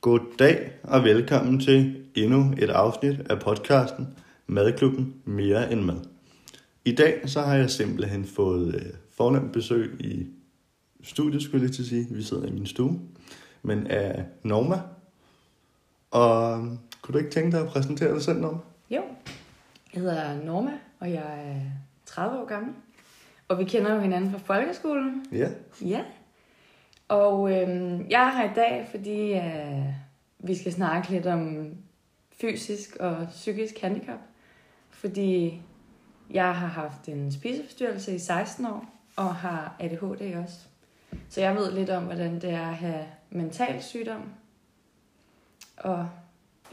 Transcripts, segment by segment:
Goddag og velkommen til endnu et afsnit af podcasten Madklubben Mere end Mad. I dag så har jeg simpelthen fået øh, fornemt besøg i studiet, skulle jeg til at sige. Vi sidder i min stue, men af Norma. Og øh, kunne du ikke tænke dig at præsentere dig selv, Norma? Jo, jeg hedder Norma, og jeg er 30 år gammel. Og vi kender jo hinanden fra folkeskolen. Ja. Ja. Og øhm, jeg er her i dag, fordi øh, vi skal snakke lidt om fysisk og psykisk handicap. Fordi jeg har haft en spiseforstyrrelse i 16 år, og har ADHD også. Så jeg ved lidt om, hvordan det er at have mental sygdom. Og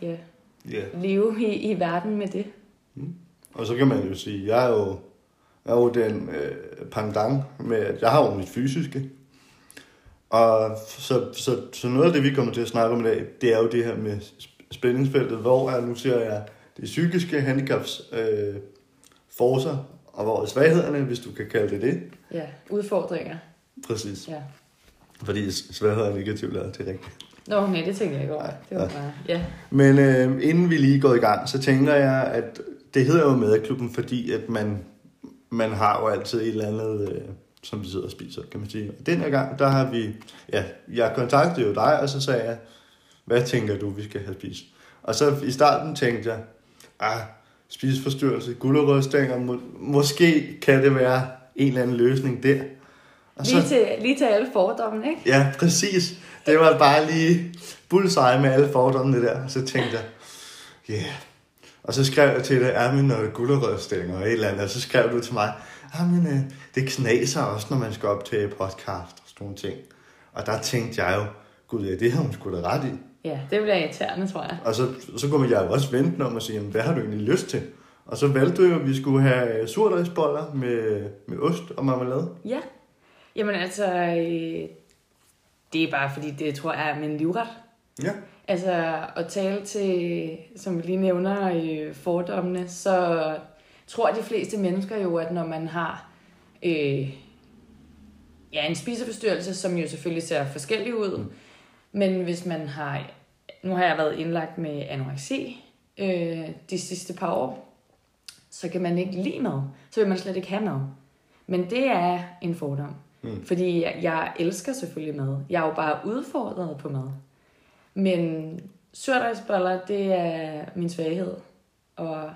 ja, Ja. leve i, i verden med det. Og så kan man jo sige, jeg er jo, jeg er jo den øh, pendant med, at jeg har jo mit fysiske. Og så, så, så noget af det, vi kommer til at snakke om i dag, det er jo det her med sp- spændingsfeltet, hvor er, nu ser jeg det psykiske handicaps øh, forser, og hvor er svaghederne, hvis du kan kalde det det. Ja, udfordringer. Præcis. Ja. Fordi svagheder er negativt lavet til rigtigt. Nå, nej, det tænker jeg ikke over. Det var Ja. bare, ja. Men øh, inden vi lige går i gang, så tænker jeg, at det hedder jo madklubben, fordi at man, man har jo altid et eller andet, øh, som vi sidder og spiser, kan man sige. Og den her gang, der har vi, ja, jeg kontaktede jo dig, og så sagde jeg, hvad tænker du, vi skal have spist? Og så i starten tænkte jeg, ah, spiseforstyrrelse, gulerødstænger, må, måske kan det være en eller anden løsning der. Og Lige, til, lige til alle fordommene, ikke? Ja, præcis. Det var bare lige bullseye med alle fordommene der. Så tænkte jeg, ja. Yeah. Og så skrev jeg til dig, er min noget gulerødstænger og et eller andet. Og så skrev du til mig, men øh, det knaser også, når man skal optage podcast og sådan nogle ting. Og der tænkte jeg jo, gud ja, det har hun sgu da ret i. Ja, det bliver irriterende, tror jeg. Og så, så kunne jeg jo også vente om at sige, jamen, hvad har du egentlig lyst til? Og så valgte du jo, at vi skulle have surdejsboller med, med ost og marmelade. Ja. Jamen altså, øh, det er bare fordi, det tror jeg er min livret. Ja. Altså, at tale til, som vi lige nævner, øh, fordommene, så tror de fleste mennesker jo, at når man har øh, ja, en spiseforstyrrelse, som jo selvfølgelig ser forskellig ud, mm. men hvis man har, nu har jeg været indlagt med anoreksi øh, de sidste par år, så kan man ikke lide mad, så vil man slet ikke have mad. Men det er en fordom. Mm. Fordi jeg, jeg elsker selvfølgelig mad. Jeg er jo bare udfordret på mad. Men surdejsboller, det er min svaghed. Og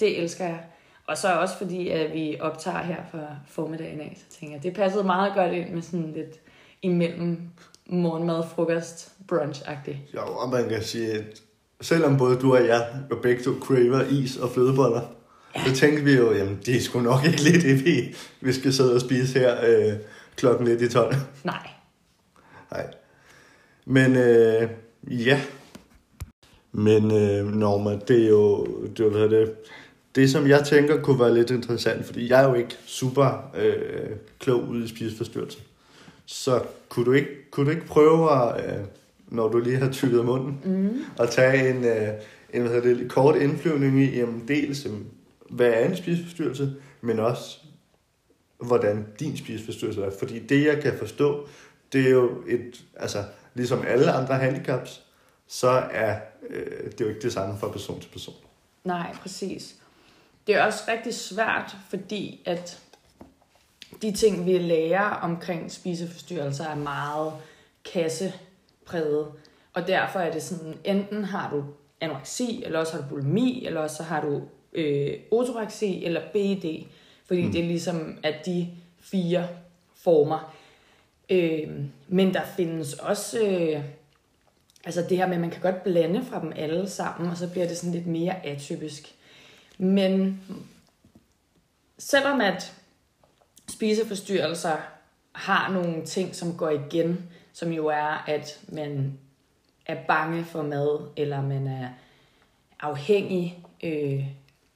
det elsker jeg. Og så også fordi, at vi optager her for formiddagen af, så tænker jeg, det passede meget godt ind med sådan lidt imellem morgenmad, frokost, brunch-agtigt. Jo, og man kan sige, at selvom både du og jeg og begge to craver is og flødeboller, ja. så tænkte vi jo, jamen det er sgu nok ikke lidt det, vi, vi skal sidde og spise her øh, klokken lidt i 12. Nej. Nej. Men øh, ja. Men øh, Norma, det er jo, det, jo, hvad det, det, som jeg tænker kunne være lidt interessant, fordi jeg er jo ikke super øh, klog ude i spiseforstyrrelse. Så kunne du ikke, kunne du ikke prøve at, øh, når du lige har tykket munden, mm. at tage en, øh, en hvad hedder det, kort indflyvning i, jamen, dels hvad er en spiseforstyrrelse, men også hvordan din spiseforstyrrelse er. Fordi det, jeg kan forstå, det er jo et, altså ligesom alle andre handicaps, så er øh, det er jo ikke det samme fra person til person. Nej, præcis. Det er også rigtig svært, fordi at de ting, vi lærer omkring spiseforstyrrelser, er meget kassepræget. Og derfor er det sådan, enten har du anoreksi, eller også har du bulimi, eller også så har du øh, otoreksi eller BED. Fordi mm. det er ligesom, at de fire former. Øh, men der findes også øh, altså det her med, at man kan godt blande fra dem alle sammen, og så bliver det sådan lidt mere atypisk. Men selvom at spiseforstyrrelser har nogle ting, som går igen, som jo er, at man er bange for mad, eller man er afhængig øh,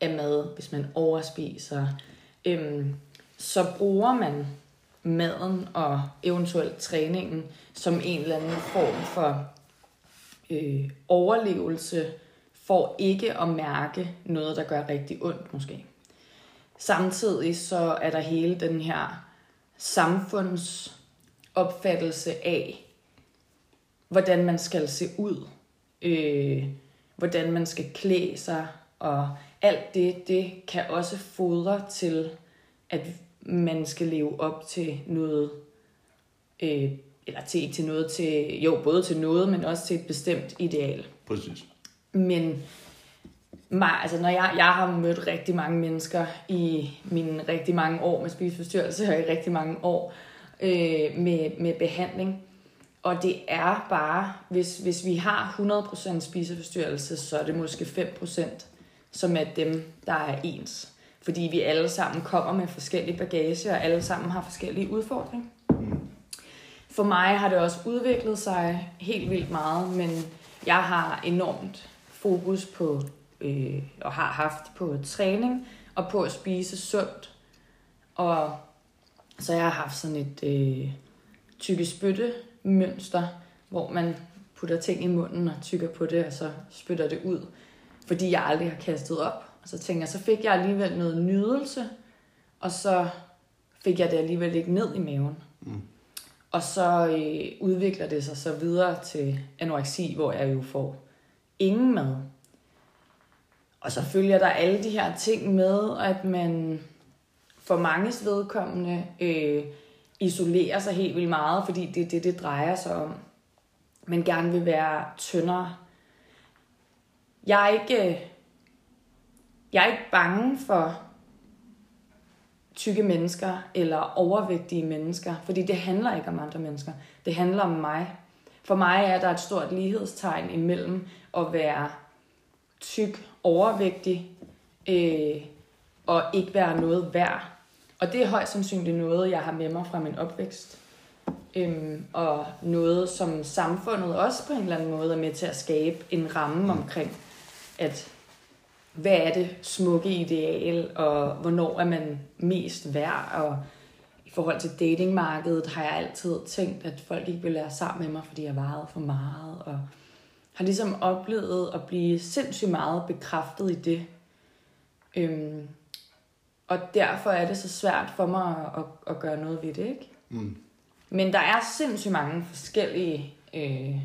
af mad, hvis man overspiser, øhm, så bruger man maden og eventuelt træningen som en eller anden form for øh, overlevelse for ikke at mærke noget, der gør rigtig ondt måske. Samtidig så er der hele den her samfundsopfattelse af, hvordan man skal se ud, øh, hvordan man skal klæde sig, og alt det, det kan også fodre til, at man skal leve op til noget, øh, eller til, ikke til noget til, jo, både til noget, men også til et bestemt ideal. Præcis. Men mig, altså når jeg, jeg har mødt rigtig mange mennesker i mine rigtig mange år med spiseforstyrrelse og i rigtig mange år øh, med, med behandling. Og det er bare, hvis, hvis vi har 100% spiseforstyrrelse, så er det måske 5%, som er dem, der er ens. Fordi vi alle sammen kommer med forskellige bagage, og alle sammen har forskellige udfordringer. For mig har det også udviklet sig helt vildt meget, men jeg har enormt fokus på, øh, og har haft på træning, og på at spise sundt. Og så jeg har haft sådan et øh, tykke spytte mønster, hvor man putter ting i munden og tykker på det, og så spytter det ud. Fordi jeg aldrig har kastet op. Og så tænker jeg, så fik jeg alligevel noget nydelse, og så fik jeg det alligevel ikke ned i maven. Mm. Og så øh, udvikler det sig så videre til anoreksi, hvor jeg jo får ingen mad. Og så følger der alle de her ting med, at man for manges vedkommende øh, isolerer sig helt vildt meget, fordi det er det, det drejer sig om. Men gerne vil være tyndere. Jeg er ikke, øh, jeg er ikke bange for tykke mennesker eller overvægtige mennesker, fordi det handler ikke om andre mennesker. Det handler om mig. For mig er der et stort lighedstegn imellem at være tyk, overvægtig øh, og ikke være noget værd. Og det er højst sandsynligt noget, jeg har med mig fra min opvækst. Øhm, og noget, som samfundet også på en eller anden måde er med til at skabe en ramme omkring, at hvad er det smukke ideal, og hvornår er man mest værd, og forhold til datingmarkedet har jeg altid tænkt, at folk ikke vil være sammen med mig, fordi jeg vejede for meget, og har ligesom oplevet at blive sindssygt meget bekræftet i det. Øhm, og derfor er det så svært for mig at, at, at gøre noget ved det, ikke? Mm. Men der er sindssygt mange forskellige... Øh,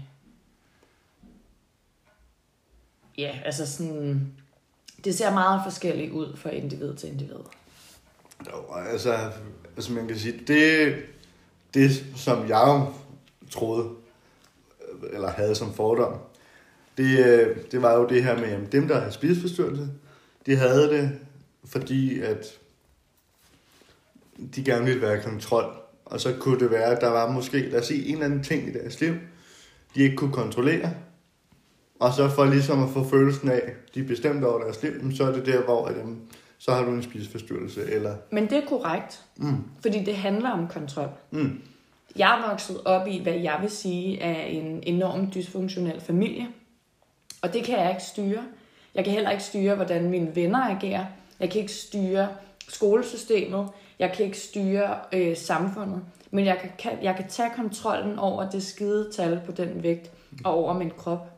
ja, altså sådan... Det ser meget forskelligt ud fra individ til individ. Jo, altså, altså man kan sige, det, det som jeg troede, eller havde som fordom, det, det var jo det her med, at dem, der havde spiseforstyrrelse, de havde det, fordi at de gerne ville være i kontrol. Og så kunne det være, at der var måske, lad os sige, en eller anden ting i deres liv, de ikke kunne kontrollere. Og så for ligesom at få følelsen af, de er bestemt over deres liv, så er det der, hvor at, så har du en spiseforstyrrelse. Eller... Men det er korrekt, mm. fordi det handler om kontrol. Mm. Jeg er vokset op i, hvad jeg vil sige er en enormt dysfunktionel familie. Og det kan jeg ikke styre. Jeg kan heller ikke styre, hvordan mine venner agerer. Jeg kan ikke styre skolesystemet. Jeg kan ikke styre øh, samfundet. Men jeg kan, kan, jeg kan tage kontrollen over det skide tal på den vægt og over min krop.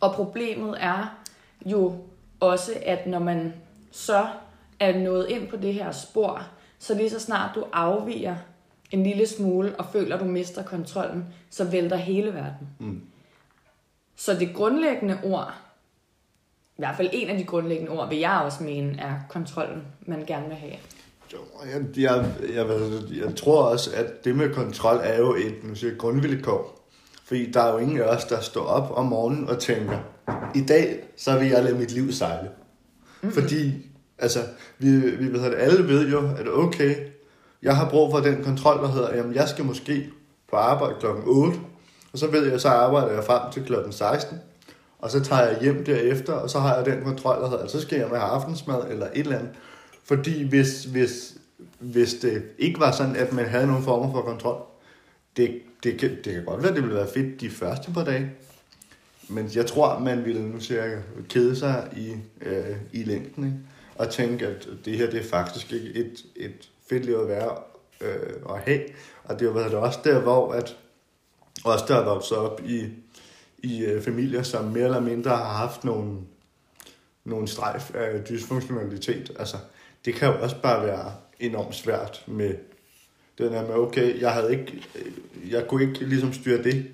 Og problemet er jo også, at når man så er nået ind på det her spor, så lige så snart du afviger en lille smule og føler, at du mister kontrollen, så vælter hele verden. Mm. Så det grundlæggende ord, i hvert fald en af de grundlæggende ord, vil jeg også mene, er kontrollen, man gerne vil have. Jo, jeg, jeg, jeg, jeg tror også, at det med kontrol er jo et nu siger, grundvilkår. Fordi der er jo ingen af os, der står op om morgenen og tænker, i dag, så vil jeg lade mit liv sejle. Mm-hmm. Fordi, altså, vi, vi ved, at alle ved jo, at okay, jeg har brug for den kontrol, der hedder, jamen, jeg skal måske på arbejde klokken 8, og så ved jeg, så arbejder jeg frem til klokken 16, og så tager jeg hjem derefter, og så har jeg den kontrol, der hedder, altså, så skal jeg med aftensmad eller et eller andet. Fordi hvis, hvis, hvis det ikke var sådan, at man havde nogen former for kontrol, det, det, kan, det kan godt være, at det ville være fedt de første par dage, men jeg tror, man ville nu cirka kede sig i, øh, i længden, ikke? og tænke, at det her det er faktisk ikke et, et fedt liv at være øh, at have. Og det har været også der, hvor at også der er vokset op i, i øh, familier, som mere eller mindre har haft nogle, nogle strejf af dysfunktionalitet. Altså, det kan jo også bare være enormt svært med den her med, okay, jeg havde ikke, øh, jeg kunne ikke ligesom styre det.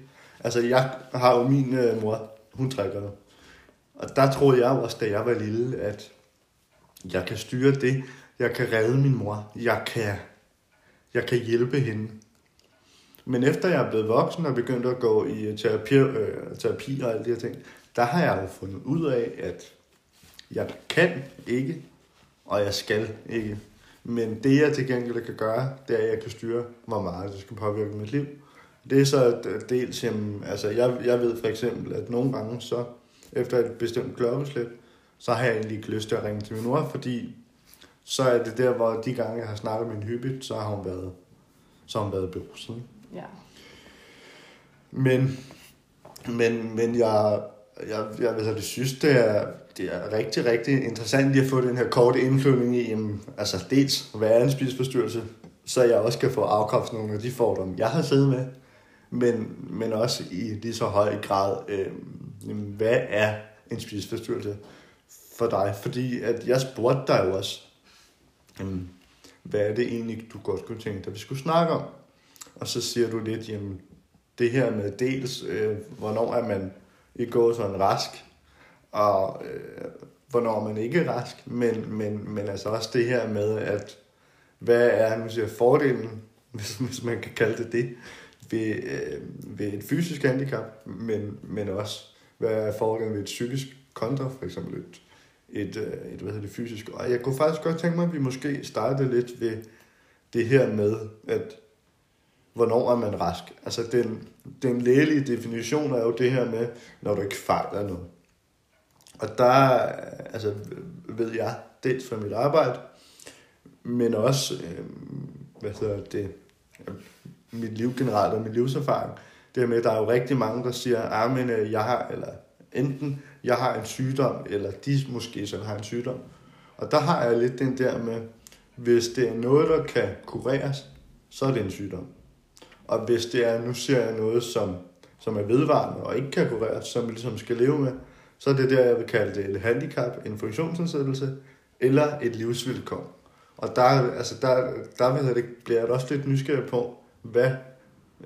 Altså, jeg har jo min øh, mor, hun trækker jo. Og der troede jeg jo også, da jeg var lille, at jeg kan styre det. Jeg kan redde min mor. Jeg kan, jeg kan hjælpe hende. Men efter jeg er blevet voksen og begyndt at gå i øh, terapi, øh, terapi og alle de her ting, der har jeg jo fundet ud af, at jeg kan ikke, og jeg skal ikke. Men det jeg til gengæld kan gøre, det er, at jeg kan styre, hvor meget det skal påvirke mit liv. Det er så dels, jamen, altså jeg, jeg ved for eksempel, at nogle gange så, efter et bestemt klokkeslæt, så har jeg egentlig ikke lyst til at ringe til min mor, fordi så er det der, hvor de gange, jeg har snakket med hende hyppigt, så har hun været, så har hun været beruset. Ja. Men, men, men jeg, jeg, jeg, jeg, jeg synes, det er, det er rigtig, rigtig interessant lige at få den her korte indflyvning i, jamen, altså dels, hvad er en spiseforstyrrelse, så jeg også kan få afkræftet nogle af de fordomme, jeg har siddet med, men, men også i lige så høj grad, øh, hvad er en spiseforstyrrelse for dig? Fordi at jeg spurgte dig jo også, øh, hvad er det egentlig, du godt kunne tænke dig, vi skulle snakke om? Og så siger du lidt, jamen, det her med dels, øh, hvornår er man i går sådan rask, og øh, hvornår man ikke er rask, men, men, men altså også det her med, at hvad er nu siger, fordelen, hvis, hvis man kan kalde det det, ved, øh, ved et fysisk handicap, men, men også hvad er fordelen ved et psykisk kontra, for eksempel et, et, øh, et hvad hedder det, fysisk. Og jeg kunne faktisk godt tænke mig, at vi måske startede lidt ved det her med, at hvornår er man rask? Altså den, den lægelige definition er jo det her med, når du ikke fejler noget. Og der øh, altså, ved jeg, dels fra mit arbejde, men også, øh, hvad hedder det, mit liv generelt og mit livserfaring, det her med, at der er jo rigtig mange, der siger, at men øh, jeg har, eller enten jeg har en sygdom, eller de måske så har en sygdom. Og der har jeg lidt den der med, hvis det er noget, der kan kureres, så er det en sygdom. Og hvis det er, nu ser jeg noget, som, som er vedvarende og ikke kan kureres, som vi ligesom skal leve med, så er det der, jeg vil kalde det et handicap, en funktionsnedsættelse eller et livsvilkår. Og der, altså der, der der det, bliver jeg også lidt nysgerrig på, hvad,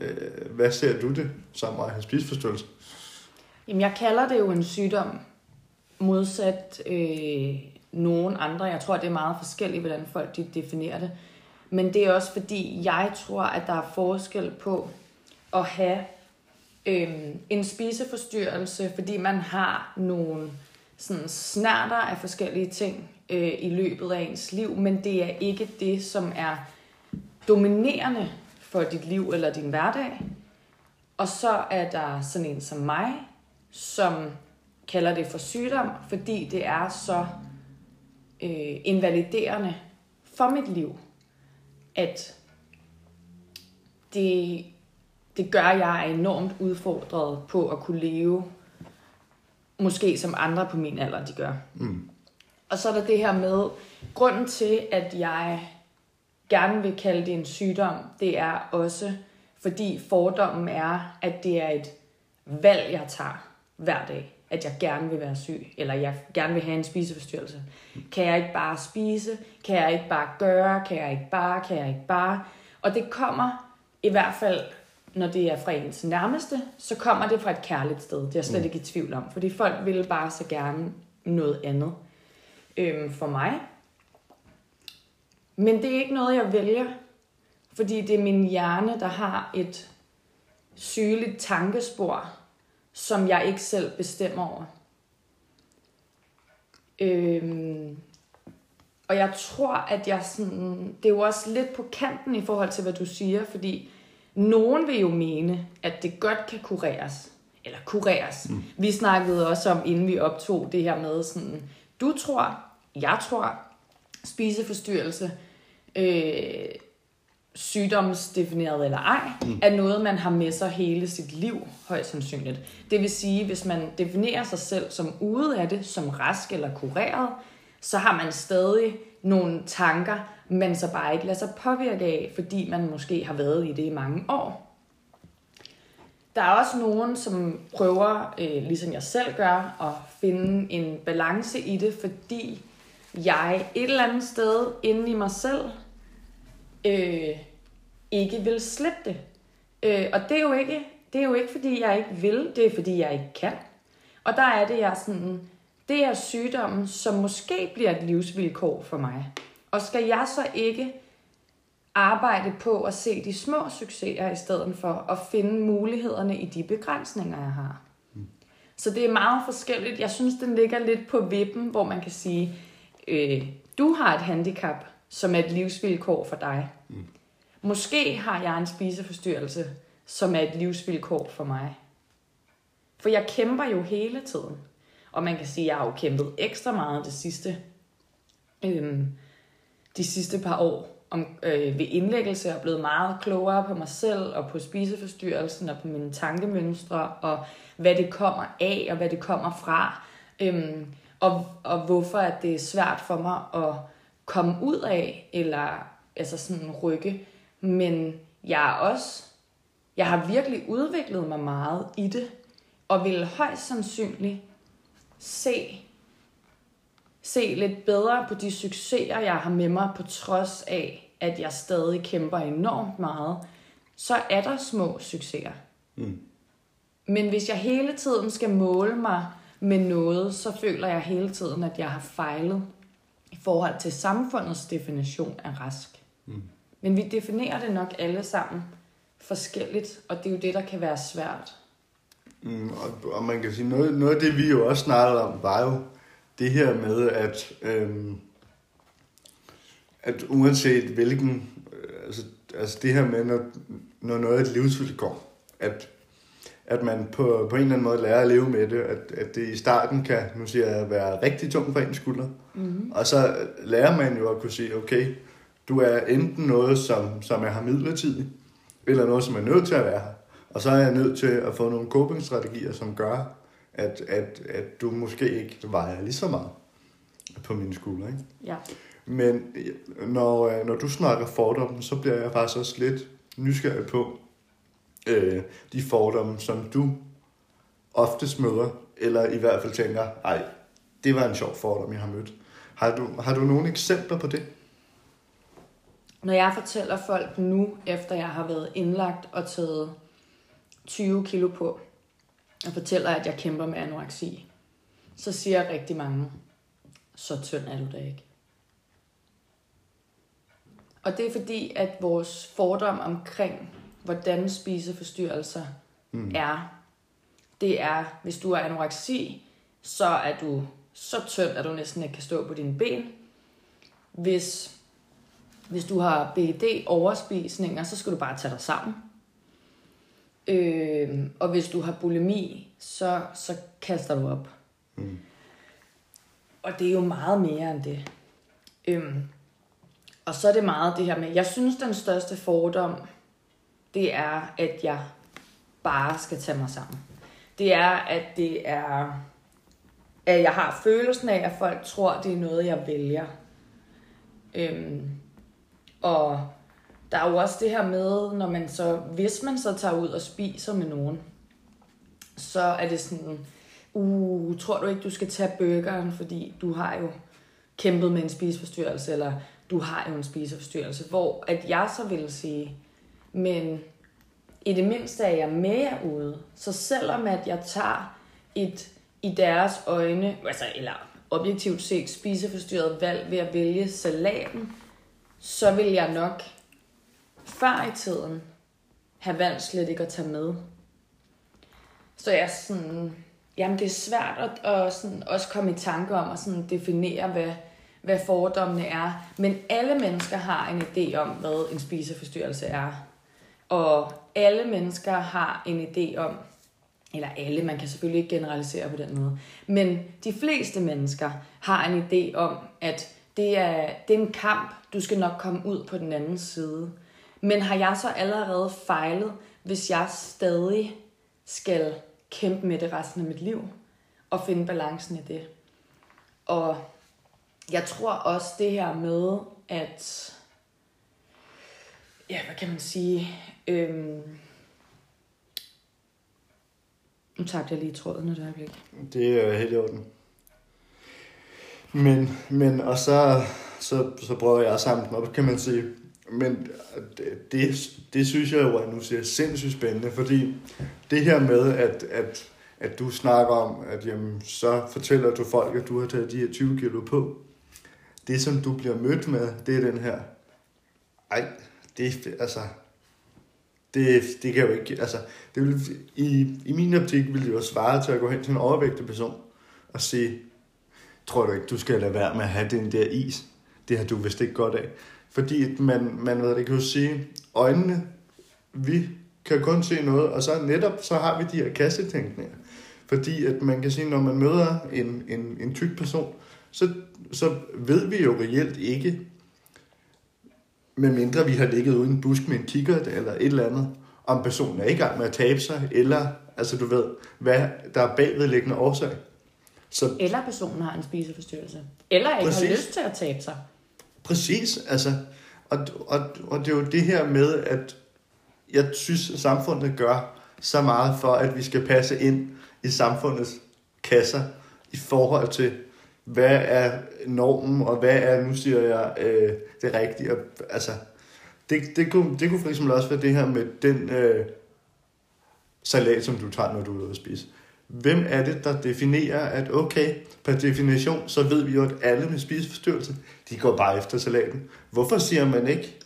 øh, hvad ser du det som at have spiseforstyrrelse? Jamen, jeg kalder det jo en sygdom, modsat øh, nogen andre. Jeg tror, det er meget forskelligt, hvordan folk de definerer det. Men det er også fordi, jeg tror, at der er forskel på at have øh, en spiseforstyrrelse, fordi man har nogle sådan snærter af forskellige ting øh, i løbet af ens liv, men det er ikke det, som er dominerende for dit liv eller din hverdag. Og så er der sådan en som mig, som kalder det for sygdom, fordi det er så øh, invaliderende for mit liv, at det, det gør, at jeg er enormt udfordret på at kunne leve, måske som andre på min alder, de gør. Mm. Og så er der det her med, grunden til, at jeg gerne vil kalde det en sygdom, det er også, fordi fordommen er, at det er et valg, jeg tager hver dag. At jeg gerne vil være syg, eller jeg gerne vil have en spiseforstyrrelse. Kan jeg ikke bare spise? Kan jeg ikke bare gøre? Kan jeg ikke bare? Kan jeg ikke bare? Og det kommer i hvert fald, når det er fra ens nærmeste, så kommer det fra et kærligt sted. Det er jeg slet mm. ikke i tvivl om. Fordi folk vil bare så gerne noget andet øhm, for mig. Men det er ikke noget, jeg vælger, fordi det er min hjerne, der har et sygeligt tankespor, som jeg ikke selv bestemmer over. Øhm, og jeg tror, at jeg sådan, det er jo også lidt på kanten i forhold til, hvad du siger, fordi nogen vil jo mene, at det godt kan kureres. Eller kureres. Mm. Vi snakkede også om, inden vi optog det her med sådan, du tror, jeg tror, spiseforstyrrelse, øh, sygdomsdefineret eller ej, mm. er noget, man har med sig hele sit liv, højst sandsynligt. Det vil sige, hvis man definerer sig selv som ude af det, som rask eller kureret, så har man stadig nogle tanker, man så bare ikke lader sig påvirke af, fordi man måske har været i det i mange år. Der er også nogen, som prøver, øh, ligesom jeg selv gør, at finde en balance i det, fordi jeg et eller andet sted inde i mig selv øh, ikke vil slippe det. Øh, og det er jo ikke Det er jo ikke, fordi jeg ikke vil, det er, fordi jeg ikke kan. Og der er det, jeg sådan, det er sygdommen, som måske bliver et livsvilkår for mig. Og skal jeg så ikke arbejde på at se de små succeser i stedet for at finde mulighederne i de begrænsninger, jeg har? Så det er meget forskelligt. Jeg synes, den ligger lidt på vippen, hvor man kan sige, øh, du har et handicap, som er et livsvilkår for dig. Mm. Måske har jeg en spiseforstyrrelse, som er et livsvilkår for mig. For jeg kæmper jo hele tiden. Og man kan sige, at jeg har jo kæmpet ekstra meget det sidste, øhm, de sidste par år om, øh, ved indlæggelse og blevet meget klogere på mig selv og på spiseforstyrrelsen og på mine tankemønstre og hvad det kommer af og hvad det kommer fra. Øhm, og, og hvorfor at det er svært for mig at komme ud af eller altså sådan rykke. Men jeg er også, jeg har virkelig udviklet mig meget i det og vil højst sandsynligt se, se lidt bedre på de succeser, jeg har med mig, på trods af, at jeg stadig kæmper enormt meget, så er der små succeser. Mm. Men hvis jeg hele tiden skal måle mig med noget, så føler jeg hele tiden, at jeg har fejlet i forhold til samfundets definition af rask. Mm. Men vi definerer det nok alle sammen forskelligt, og det er jo det, der kan være svært. Mm, og, og man kan sige, noget, noget af det, vi jo også snakkede om, var jo det her med, at, øhm, at uanset hvilken, øh, altså, altså det her med, når, når noget er et livsvilkår, at, at man på, på en eller anden måde lærer at leve med det, at, at det i starten kan, nu siger jeg, være rigtig tungt for ens skulder, mm-hmm. og så lærer man jo at kunne sige, okay, du er enten noget, som, som jeg har midlertidigt, eller noget, som er nødt til at være her. Og så er jeg nødt til at få nogle coping-strategier, som gør, at, at, at du måske ikke vejer lige så meget på mine skuldre. Ikke? Ja. Men når, når du snakker fordomme, så bliver jeg faktisk også lidt nysgerrig på øh, de fordomme, som du ofte møder, eller i hvert fald tænker, ej, det var en sjov fordom, jeg har mødt. Har du, har du nogle eksempler på det? Når jeg fortæller folk nu, efter jeg har været indlagt og taget 20 kilo på, og fortæller, at jeg kæmper med anoreksi, så siger rigtig mange, så tynd er du da ikke. Og det er fordi, at vores fordom omkring, hvordan spiseforstyrrelser mm. er, det er, hvis du er anoreksi, så er du så tynd, at du næsten ikke kan stå på dine ben. Hvis, hvis du har BED overspisninger, så skal du bare tage dig sammen. Øh, og hvis du har bulimi, så, så kaster du op. Mm. Og det er jo meget mere end det. Øh, og så er det meget det her med, jeg synes den største fordom, det er, at jeg bare skal tage mig sammen. Det er, at det er, at jeg har følelsen af, at folk tror, det er noget, jeg vælger. Øhm, og der er jo også det her med, når man så, hvis man så tager ud og spiser med nogen, så er det sådan, uh, tror du ikke, du skal tage burgeren, fordi du har jo kæmpet med en spiseforstyrrelse, eller du har jo en spiseforstyrrelse, hvor at jeg så vil sige, men i det mindste er jeg med ude, så selvom at jeg tager et i deres øjne, altså, eller objektivt set spiseforstyrret valg ved at vælge salaten, så vil jeg nok før i tiden have valgt slet ikke at tage med. Så jeg er sådan, jamen det er svært at, at sådan også komme i tanke om at sådan definere, hvad, hvad fordommene er. Men alle mennesker har en idé om, hvad en spiseforstyrrelse er. Og alle mennesker har en idé om, eller alle, man kan selvfølgelig ikke generalisere på den måde, men de fleste mennesker har en idé om, at det er, det er en kamp, du skal nok komme ud på den anden side. Men har jeg så allerede fejlet, hvis jeg stadig skal kæmpe med det resten af mit liv og finde balancen i det? Og jeg tror også det her med, at ja, hvad kan man sige? Øhm, nu tabte jeg lige tråden et øjeblik. Det er helt i orden. Men, men og så, så, så prøver jeg at samle dem op, kan man sige. men det, det, det synes jeg jo, at nu ser sindssygt spændende, fordi det her med, at, at, at du snakker om, at jamen, så fortæller du folk, at du har taget de her 20 kilo på. Det, som du bliver mødt med, det er den her, ej, det, altså, det, det kan jo ikke, altså, det vil, i, i min optik ville det jo svare til at gå hen til en overvægtig person og sige, tror du ikke, du skal lade være med at have den der is? Det har du vist ikke godt af. Fordi man, man ved det kan jo sige, øjnene, vi kan kun se noget, og så netop så har vi de her kassetænkninger. Fordi at man kan sige, når man møder en, en, en tyk person, så, så ved vi jo reelt ikke, medmindre vi har ligget uden en busk med en kikkert eller et eller andet, om personen er i gang med at tabe sig, eller altså du ved, hvad der er bagvedliggende årsag. Så, eller personen har en spiseforstyrrelse. Eller ikke præcis. har lyst til at tabe sig. Præcis, altså. Og, og, og det er jo det her med, at jeg synes, at samfundet gør så meget for, at vi skal passe ind i samfundets kasser i forhold til, hvad er normen, og hvad er, nu siger jeg, øh, det rigtige. Altså, det, det, kunne, det kunne for eksempel også være det her med den øh, salat, som du tager, når du er ude at spise. Hvem er det, der definerer, at okay, per definition, så ved vi jo, at alle med spiseforstyrrelse, de går bare efter salaten. Hvorfor siger man ikke,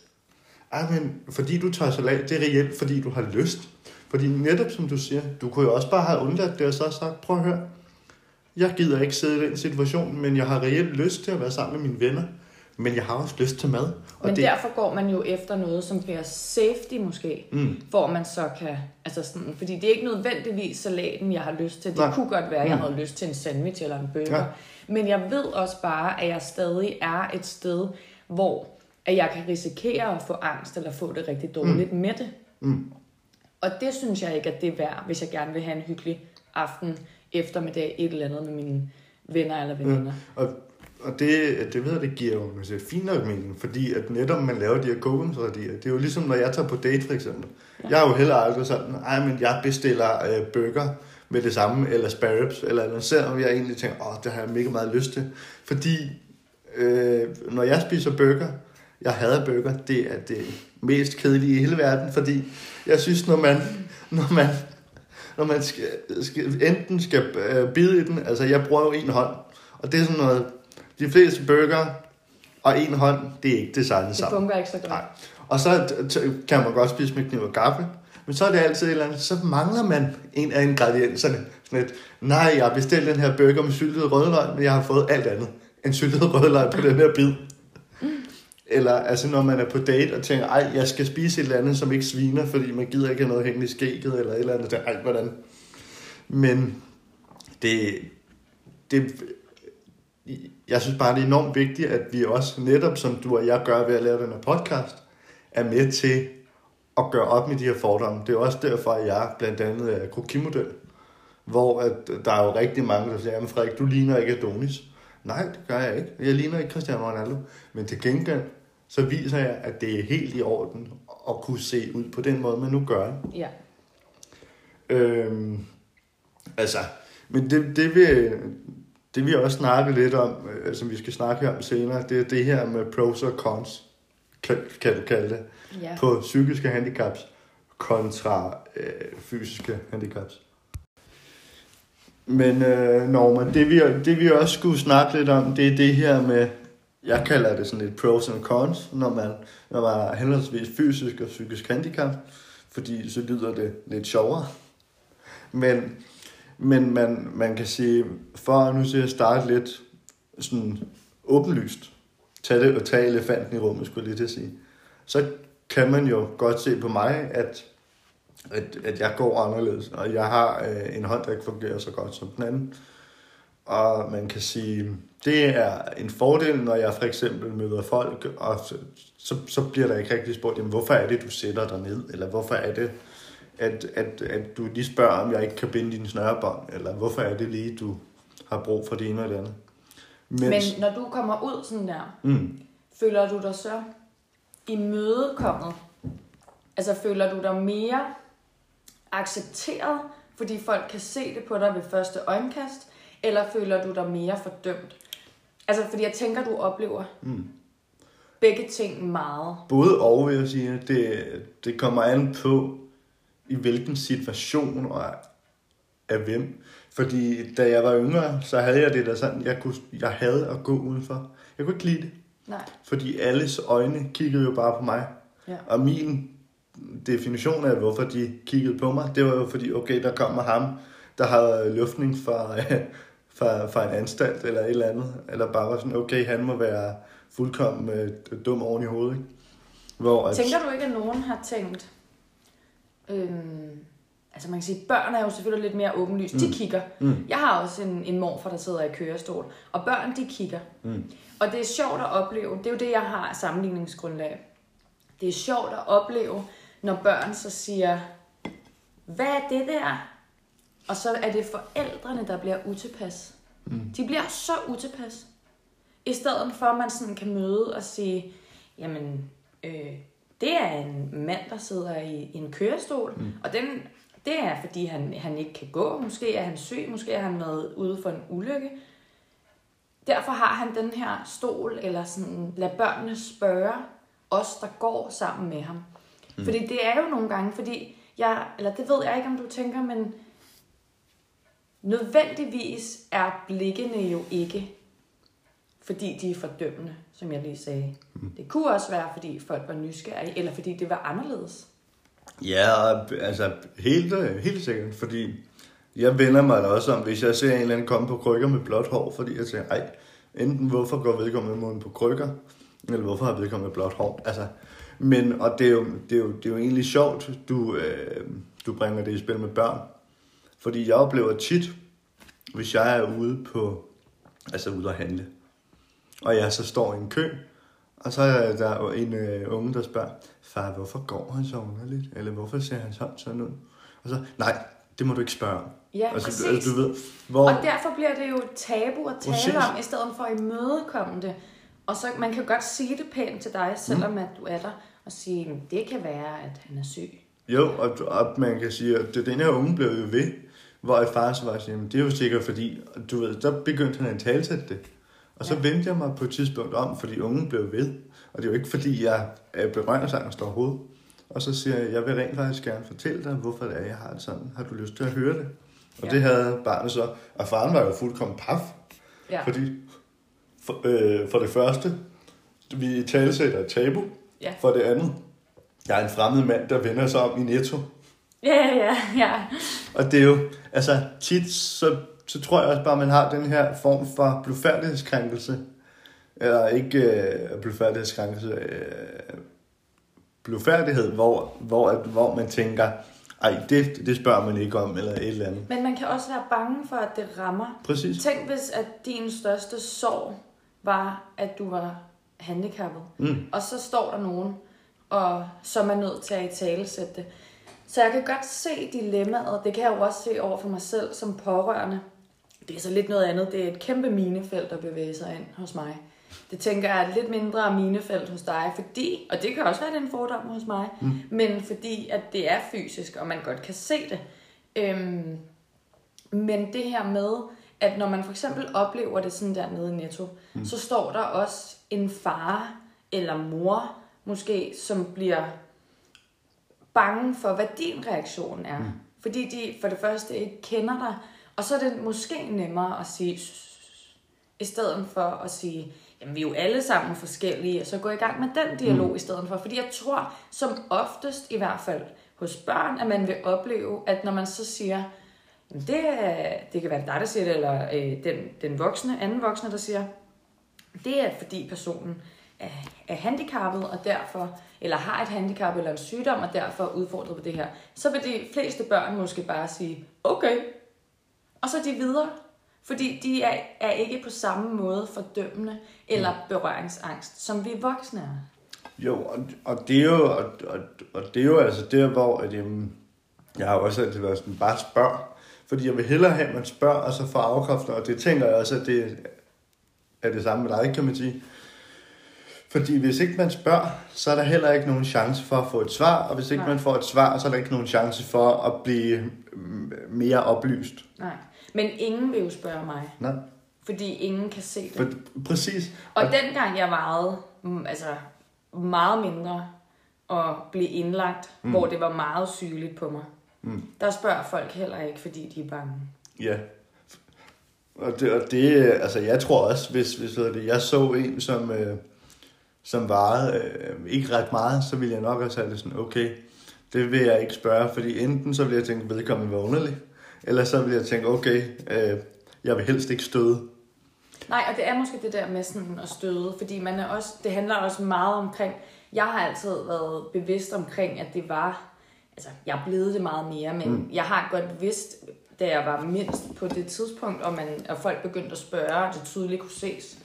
ej, men fordi du tager salat, det er reelt, fordi du har lyst. Fordi netop som du siger, du kunne jo også bare have undladt det og så sagt, prøv at høre, jeg gider ikke sidde i den situation, men jeg har reelt lyst til at være sammen med mine venner. Men jeg har også lyst til mad. Og men det... derfor går man jo efter noget, som bliver safety måske, mm. hvor man så kan, altså sådan, fordi det er ikke nødvendigvis salaten, jeg har lyst til. Det Nej. kunne godt være, at jeg mm. havde lyst til en sandwich eller en burger. Ja. Men jeg ved også bare, at jeg stadig er et sted, hvor at jeg kan risikere at få angst eller få det rigtig dårligt mm. med det. Mm. Og det synes jeg ikke, at det er værd, hvis jeg gerne vil have en hyggelig aften, eftermiddag, et eller andet med mine venner eller veninder. Ja. Og og det, det ved jeg, det giver jo altså, fint nok mening, fordi at netop man laver de her kokingsradier, det er jo ligesom, når jeg tager på date for eksempel. Ja. Jeg har jo heller aldrig sådan, ej, men jeg bestiller øh, burger med det samme, eller sparrows, eller noget, selvom jeg egentlig tænker, åh, det har jeg mega meget lyst til. Fordi øh, når jeg spiser burger, jeg hader burger, det er det mest kedelige i hele verden, fordi jeg synes, når man, når man, når man skal, skal, enten skal øh, bide i den, altså jeg bruger jo en hånd, og det er sådan noget, de fleste burger og en hånd, det er ikke designet sammen. Det fungerer ikke så godt. Nej. Og så kan man godt spise med kniv og gaffel, men så er det altid et eller andet, så mangler man en af ingredienserne. Sådan et, nej, jeg har bestilt den her burger med syltet rødløg, men jeg har fået alt andet end syltet rødløg på den her bid. Eller altså når man er på date og tænker, ej, jeg skal spise et eller andet, som ikke sviner, fordi man gider ikke have noget hængende i skægget, eller et eller andet, ej, hvordan. Men det, det, jeg synes bare, det er enormt vigtigt, at vi også netop, som du og jeg gør ved at lave den her podcast, er med til at gøre op med de her fordomme. Det er også derfor, at jeg blandt andet er krokimodel, hvor at der er jo rigtig mange, der siger, at Frederik, du ligner ikke Adonis. Nej, det gør jeg ikke. Jeg ligner ikke Cristiano Ronaldo. Men til gengæld, så viser jeg, at det er helt i orden at kunne se ud på den måde, man nu gør det. Ja. Øhm, altså, men det, det, vil, det vi også snakke lidt om, øh, som vi skal snakke om senere, det er det her med pros og cons, kan, kan du kalde det, ja. på psykiske handicaps kontra øh, fysiske handicaps. Men øh, Norman, det vi, det vi også skulle snakke lidt om, det er det her med, jeg kalder det sådan lidt pros and cons, når man, når man har henholdsvis fysisk og psykisk handicap, fordi så lyder det lidt sjovere. Men men man, man kan sige, for nu til at starte lidt sådan åbenlyst, tage det og tage elefanten i rummet, skulle jeg lige til at sige, så kan man jo godt se på mig, at, at, at jeg går anderledes, og jeg har øh, en hånd, der ikke fungerer så godt som den anden. Og man kan sige, det er en fordel, når jeg for eksempel møder folk, og så, så, så bliver der ikke rigtig spurgt, jamen, hvorfor er det, du sætter dig ned, eller hvorfor er det, at, at, at du lige spørger, om jeg ikke kan binde dine snørebånd, eller hvorfor er det lige, du har brug for det ene eller det andet. Mens... Men når du kommer ud sådan der, mm. føler du dig så imødekommet? Altså føler du dig mere accepteret, fordi folk kan se det på dig ved første øjenkast, eller føler du dig mere fordømt? Altså, fordi jeg tænker, du oplever mm. begge ting meget. Både og, vil jeg sige. Det, det kommer an på, i hvilken situation og af hvem. Fordi da jeg var yngre, så havde jeg det der sådan, jeg, kunne, jeg havde at gå udenfor. Jeg kunne ikke lide det. Nej. Fordi alles øjne kiggede jo bare på mig. Ja. Og min definition af, hvorfor de kiggede på mig, det var jo fordi, okay, der kommer ham, der har luftning fra, fra, fra en anstalt eller et eller andet. Eller bare var sådan, okay, han må være fuldkommen øh, dum oven i hovedet. Ikke? Hvor, at, Tænker du ikke, at nogen har tænkt... Øhm, altså man kan sige, børn er jo selvfølgelig lidt mere åbenlyst. De Mm. kigger. Mm. Jeg har også en, en morfar, der sidder i kørestol. Og børn, de kigger. Mm. Og det er sjovt at opleve. Det er jo det, jeg har sammenligningsgrundlag. Det er sjovt at opleve, når børn så siger, hvad er det der? Og så er det forældrene, der bliver utilpas. Mm. De bliver så utilpas. I stedet for, at man sådan kan møde og sige, jamen, øh, det er en mand, der sidder i, i en kørestol, mm. og den, det er, fordi han, han ikke kan gå. Måske er han syg, måske er han været ude for en ulykke. Derfor har han den her stol, eller sådan, lad børnene spørge os, der går sammen med ham. Mm. Fordi det er jo nogle gange, fordi jeg, eller det ved jeg ikke, om du tænker, men nødvendigvis er blikkene jo ikke, fordi de er fordømmende, som jeg lige sagde. Mm. Det kunne også være, fordi folk var nysgerrige, eller fordi det var anderledes. Ja, altså helt, helt sikkert, fordi jeg vender mig da også om, hvis jeg ser en eller anden komme på krykker med blåt hår, fordi jeg tænker, ej, enten hvorfor går vedkommende munden på krykker, eller hvorfor har vedkommende blåt hår. Altså, men, og det er, jo, det, er jo, det er jo egentlig sjovt, du, øh, du bringer det i spil med børn. Fordi jeg oplever tit, hvis jeg er ude på, altså ude at handle, og jeg så står i en kø, og så er der jo en øh, unge, der spørger, far, hvorfor går han så underligt? Eller hvorfor ser han sådan sådan ud? Og så, nej, det må du ikke spørge om. Ja, altså, præcis. altså, du ved, hvor... Og derfor bliver det jo tabu at tale Præcis. om, i stedet for at imødekomme det. Og så man kan jo godt sige det pænt til dig, selvom mm. at du er der, og sige, "Men det kan være, at han er syg. Jo, og, og man kan sige, at det, den her unge blev jo ved, hvor far så var sådan, "Jamen, det er jo sikkert fordi, og du ved, der begyndte han at talsætte det. Og så Ja. vendte jeg mig på et tidspunkt om, fordi ungen blev ved. Og det er jo ikke fordi, jeg er berøringsangst overhovedet. Og så siger jeg, jeg vil rent faktisk gerne fortælle dig, hvorfor det er, jeg har det sådan. Har du lyst til at høre det? Og ja. det havde barnet så. Og faren var jo fuldkommen paf. Ja. Fordi for, øh, for det første, vi talesætter et tabu. Ja. For det andet, jeg er en fremmed mand, der vender sig om i netto. Ja, ja, ja. Og det er jo, altså tit, så, så tror jeg også bare, man har den her form for blufærdighedskrænkelse. Eller ikke øh, blufærdighedskrænkelse, øh, blufærdighed, hvor, hvor, at, hvor man tænker, ej, det, det spørger man ikke om, eller et eller andet. Men man kan også være bange for, at det rammer. Præcis. Tænk, hvis at din største sorg var, at du var handicappet. Mm. Og så står der nogen, og som er nødt til at i tale sætte det. Så jeg kan godt se dilemmaet. Det kan jeg jo også se over for mig selv som pårørende. Det er så lidt noget andet. Det er et kæmpe minefelt at bevæge sig ind hos mig. Det tænker jeg er et lidt mindre minefelt hos dig, fordi, og det kan også være, det er en fordom hos mig, mm. men fordi at det er fysisk, og man godt kan se det. Øhm, men det her med, at når man for eksempel oplever det sådan der nede i Netto, mm. så står der også en far eller mor, måske, som bliver bange for, hvad din reaktion er. Mm. Fordi de for det første ikke kender dig, og så er det måske nemmere at sige, i stedet for at sige, jamen vi er jo alle sammen forskellige, og så gå i gang med den dialog mm. i stedet for. Fordi jeg tror, som oftest i hvert fald hos børn, at man vil opleve, at når man så siger, "Jamen, det, det kan være dig, der siger det, eller øh, den, den voksne, anden voksne, der siger, det er fordi personen er, er handicappet, og derfor, eller har et handicap eller en sygdom, og derfor er udfordret på det her. Så vil de fleste børn måske bare sige, okay, og så er de videre. Fordi de er, er ikke på samme måde fordømmende eller berøringsangst, som vi voksne er. Jo, og, og det er jo, og, og, og det er jo altså der, hvor at, jamen, jeg har jo også altid været sådan, bare spørg. Fordi jeg vil hellere have, at man spørger, og så får afkræfter, og det tænker jeg også, at det er det samme med dig, kan man sige. Fordi hvis ikke man spørger, så er der heller ikke nogen chance for at få et svar, og hvis ikke Nej. man får et svar, så er der ikke nogen chance for at blive mm, mere oplyst. Nej. Men ingen vil jo spørge mig, Nej, fordi ingen kan se det. for, præcis. Og dengang jeg vejede, mm, altså meget mindre at blive indlagt, mm. hvor det var meget sygeligt på mig. Mm. Der spørger folk heller ikke, fordi de er bange. Ja. Og det, og det altså jeg tror også, hvis, hvis det, jeg så en, som, øh, som varede øh, ikke ret meget, så ville jeg nok også have det sådan, okay, det vil jeg ikke spørge, fordi enten så vil jeg tænke, vedkommende var underlig, eller så vil jeg tænke, okay, øh, jeg vil helst ikke støde. Nej, og det er måske det der med sådan at støde, fordi man er også, det handler også meget omkring, jeg har altid været bevidst omkring, at det var, altså jeg er blevet det meget mere, men mm. jeg har godt vidst, da jeg var mindst på det tidspunkt, og, man, og folk begyndte at spørge, og det tydeligt kunne ses,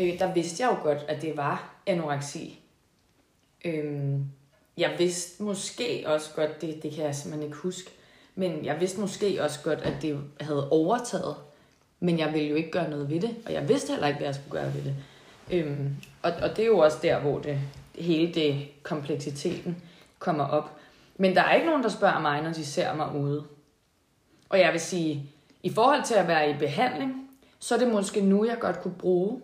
øh, der vidste jeg jo godt, at det var anoreksi. Øh, jeg vidste måske også godt, det, det kan jeg simpelthen ikke huske, men jeg vidste måske også godt, at det havde overtaget. Men jeg ville jo ikke gøre noget ved det, og jeg vidste heller ikke, hvad jeg skulle gøre ved det. Øhm, og, og det er jo også der, hvor det, hele det kompleksiteten kommer op. Men der er ikke nogen, der spørger mig, når de ser mig ude. Og jeg vil sige, i forhold til at være i behandling, så er det måske nu, jeg godt kunne bruge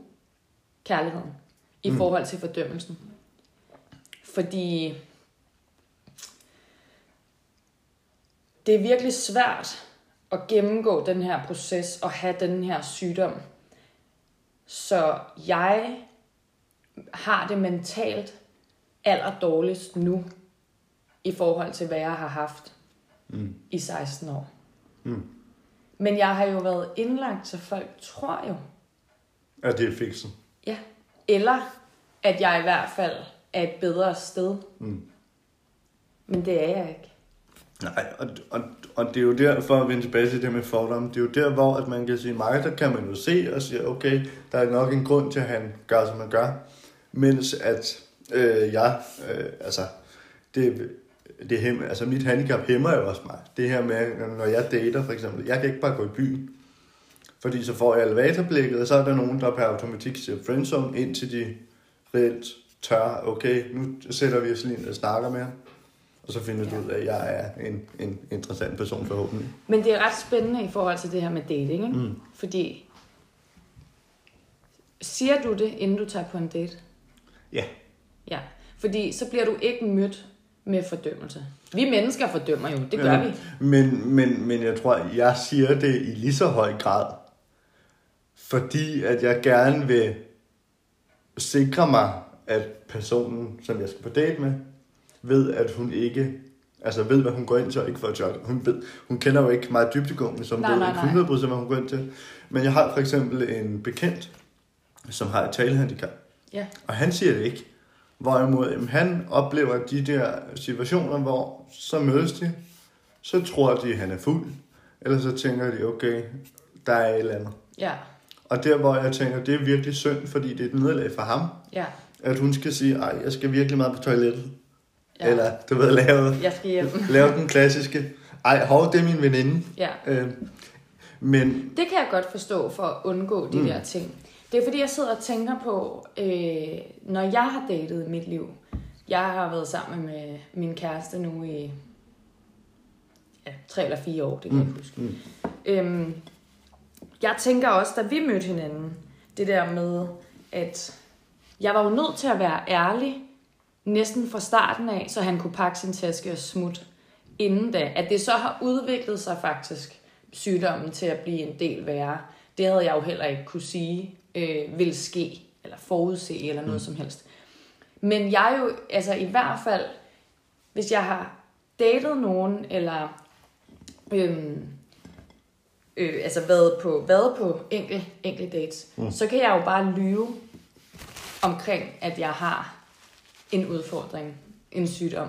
kærligheden i mm. forhold til fordømmelsen. Fordi det er virkelig svært at gennemgå den her proces og have den her sygdom. Så jeg har det mentalt aller dårligst nu, i forhold til, hvad jeg har haft mm. i 16 år. Mm. Men jeg har jo været indlagt, så folk tror jo. At det er fiksen. Ja. Eller at jeg i hvert fald er et bedre sted. Mm. Men det er jeg ikke. Nej, og, og, og det er jo der, for at vende tilbage til det med fordom, det er jo der, hvor at man kan sige, mig, der kan man jo se og sige, okay, der er nok en grund til, at han gør, som han gør. Mens at øh, jeg, øh, altså, det, det hem, altså mit handicap hæmmer jo også mig. Det her med, når jeg dater for eksempel, jeg kan ikke bare gå i byen. Fordi så får jeg elevatorblikket, og så er der nogen, der per automatik siger friendzone, indtil de reelt tør, okay, nu sætter vi os lige og snakker med ham og så finder du ud af, at jeg er en, en interessant person forhåbentlig. Men det er ret spændende i forhold til det her med dating, ikke? Mm. Fordi, siger du det, inden du tager på en date? Ja. Ja, fordi så bliver du ikke mødt med fordømmelse. Vi mennesker fordømmer jo, det gør ja, vi. Men, men, men jeg tror, jeg siger det i lige så høj grad, fordi at jeg gerne vil sikre mig, at personen, som jeg skal på date med, ved, at hun ikke altså ved, hvad hun går ind til, og ikke for at jogge. Hun, ved, hun kender jo ikke meget dybdegående, som nej, ved nej, ikke 100% hvad hun går ind til. Men jeg har for eksempel en bekendt, som har et talehandicap. Ja. Og han siger det ikke. Hvorimod jamen, han oplever de der situationer, hvor så mødes de, så tror de, at han er fuld, eller så tænker de, okay, der er et eller andet. Ja. Og der, hvor jeg tænker, det er virkelig synd, fordi det er et nederlag for ham, ja. at hun skal sige, ej, jeg skal virkelig meget på toilettet. Ja. Eller, du ved, lave, jeg skal hjem. lave den klassiske, ej, hov, det er min veninde. Ja. Øh, men... Det kan jeg godt forstå for at undgå de mm. der ting. Det er fordi, jeg sidder og tænker på, øh, når jeg har datet i mit liv. Jeg har været sammen med min kæreste nu i ja, tre eller fire år, det kan mm. jeg huske. Mm. Øhm, jeg tænker også, da vi mødte hinanden, det der med, at jeg var jo nødt til at være ærlig næsten fra starten af, så han kunne pakke sin taske og smutte inden da. At det så har udviklet sig faktisk, sygdommen til at blive en del værre, det havde jeg jo heller ikke kunne sige, øh, vil ske, eller forudse, eller noget mm. som helst. Men jeg jo, altså i hvert fald, hvis jeg har datet nogen, eller øhm, øh, altså været på, været på enkel, enkel dates, mm. så kan jeg jo bare lyve omkring, at jeg har en udfordring, en sygdom.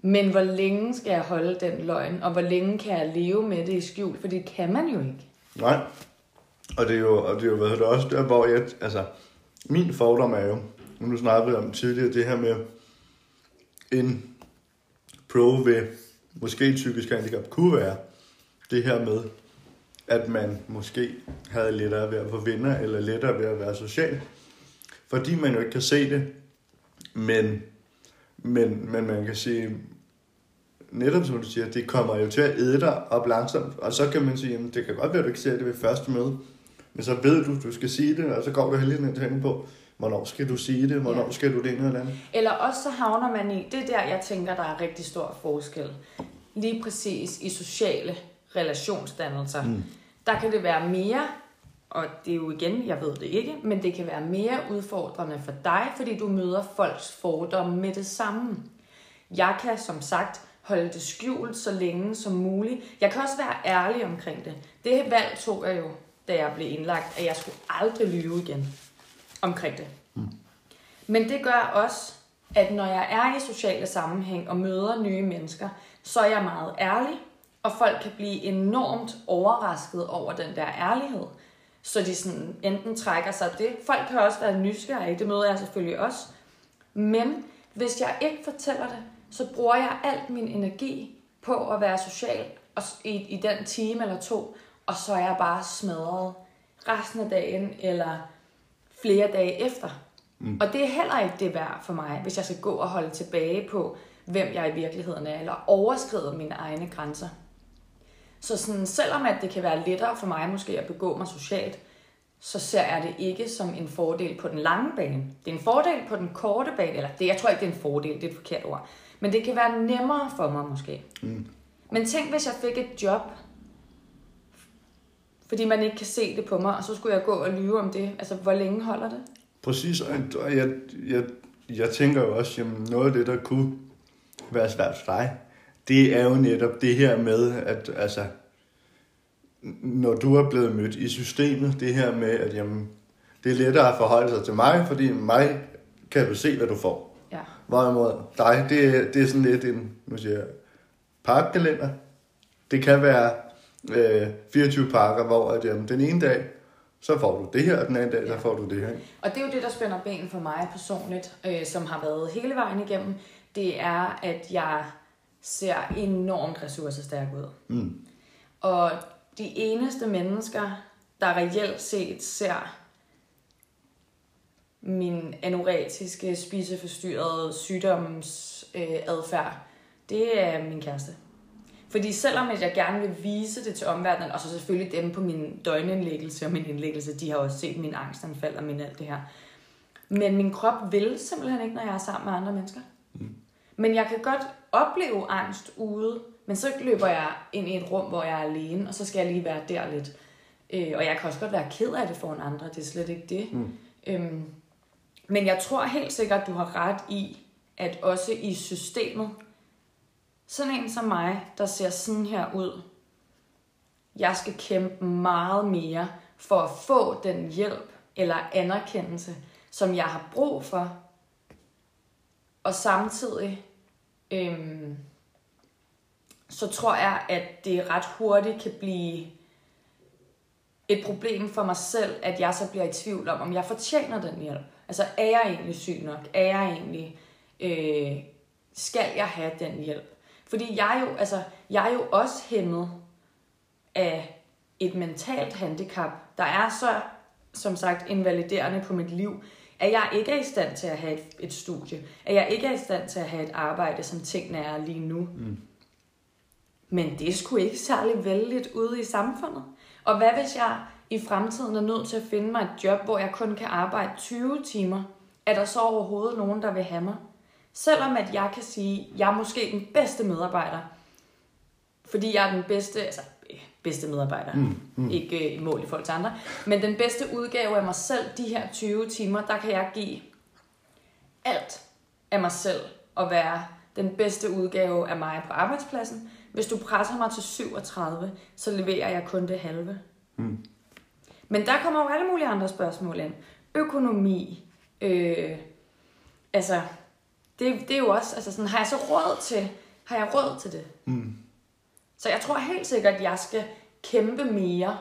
Men hvor længe skal jeg holde den løgn, og hvor længe kan jeg leve med det i skjul? For det kan man jo ikke. Nej. Og det er jo, og det er jo hvad det også der, hvor jeg, altså, min fordom er jo, nu snakkede vi om tidligere, det her med en pro ved måske psykisk handicap kunne være det her med, at man måske havde lettere ved at få venner, eller lettere ved at være social. Fordi man jo ikke kan se det, men, men, men man kan sige, netop som du siger, det kommer jo til at æde dig op langsomt, og så kan man sige, jamen, det kan godt være, at du ikke ser det ved første møde, men så ved du, du skal sige det, og så går du heldigvis ned til på, hvornår skal du sige det, hvornår Ja. skal du det ene eller andet. Eller også så havner man i, det er der, jeg tænker, der er rigtig stor forskel. Lige præcis i sociale relationsdannelser. Mm. Der kan det være mere, og det er jo igen, jeg ved det ikke, men det kan være mere udfordrende for dig, fordi du møder folks fordomme med det samme. Jeg kan som sagt holde det skjult så længe som muligt. Jeg kan også være ærlig omkring det. Det valg tog jeg jo, da jeg blev indlagt, at jeg skulle aldrig lyve igen omkring det. Men det gør også, at når jeg er i sociale sammenhæng og møder nye mennesker, så er jeg meget ærlig, og folk kan blive enormt overrasket over den der ærlighed. Så de sådan enten trækker sig det. Folk kan også være nysgerrige, det møder jeg selvfølgelig også. Men hvis jeg ikke fortæller det, så bruger jeg alt min energi på at være social og i, i den time eller to, og så er jeg bare smadret resten af dagen eller flere dage efter. Mm. Og det er heller ikke det værd for mig, hvis jeg skal gå og holde tilbage på, hvem jeg i virkeligheden er, eller overskride mine egne grænser. Så sådan, selvom at det kan være lettere for mig måske at begå mig socialt, så ser jeg det ikke som en fordel på den lange bane. Det er en fordel på den korte bane, eller det, jeg tror ikke, det er en fordel, det er et forkert ord. Men det kan være nemmere for mig måske. Mm. Men tænk, hvis jeg fik et job, fordi man ikke kan se det på mig, og så skulle jeg gå og lyve om det. Altså, hvor længe holder det? Præcis, og jeg, jeg, jeg tænker jo også, jamen noget af det, der kunne være svært for dig, det er jo netop det her med, at altså, når du er blevet mødt i systemet, det her med, at jamen, det er lettere at forholde sig til mig, fordi mig kan du se, hvad du får. Ja. Hvorimod dig, det, det er sådan lidt en, nu siger jeg, parkkalender. Det kan være øh, 24 parker, hvor at, jamen, den ene dag, så får du det her, og den anden dag, Ja. så får du det her. ikke? Og det er jo det, der spænder ben for mig personligt, øh, som har været hele vejen igennem. Det er, at jeg ser enormt ressourcestærk ud. Mm. Og de eneste mennesker, der reelt set ser min anoretiske, spiseforstyrrede sygdomsadfærd, det er min kæreste. Fordi selvom at jeg gerne vil vise det til omverdenen, og så selvfølgelig dem på min døgnindlæggelse og min indlæggelse, de har også set min angstanfald og min alt det her. Men min krop vil simpelthen ikke, når jeg er sammen med andre mennesker. Mm. Men jeg kan godt opleve angst ude, men så løber jeg ind i et rum, hvor jeg er alene, og så skal jeg lige være der lidt. Øh, og jeg kan også godt være ked af det foran andre, det er slet ikke det. Mm. Øhm, men jeg tror helt sikkert, du har ret i, at også i systemet, sådan en som mig, der ser sådan her ud, jeg skal kæmpe meget mere for at få den hjælp eller anerkendelse, som jeg har brug for. Og samtidig, øhm, så tror jeg, at det ret hurtigt kan blive et problem for mig selv, at jeg så bliver i tvivl om, om jeg fortjener den hjælp. Altså, er jeg egentlig syg nok? Er jeg egentlig... Øh, skal jeg have den hjælp? Fordi jeg er jo, altså, jeg er jo også hæmmet af et mentalt handicap, der er så, som sagt, invaliderende på mit liv, at jeg ikke er i stand til at have et, et studie, at jeg ikke er i stand til at have et arbejde, som tingene er lige nu. Mm. Men det skulle ikke særlig vældigt ude i samfundet. Og hvad hvis jeg i fremtiden er nødt til at finde mig et job, hvor jeg kun kan arbejde 20 timer? Er der så overhovedet nogen, der vil have mig? Selvom at jeg kan sige, at jeg er måske den bedste medarbejder, fordi jeg er den bedste, altså øh, bedste medarbejder, mm, mm. ikke øh, i mål i forhold til andre, men den bedste udgave af mig selv, de her 20 timer, der kan jeg give alt af mig selv og være den bedste udgave af mig på arbejdspladsen. Hvis du presser mig til 37, så leverer jeg kun det halve. Mm. Men der kommer jo alle mulige andre spørgsmål ind. Økonomi, øh, altså, det, det er jo også, altså sådan, har jeg så råd til, har jeg råd til det? Mm. Så jeg tror helt sikkert, at jeg skal kæmpe mere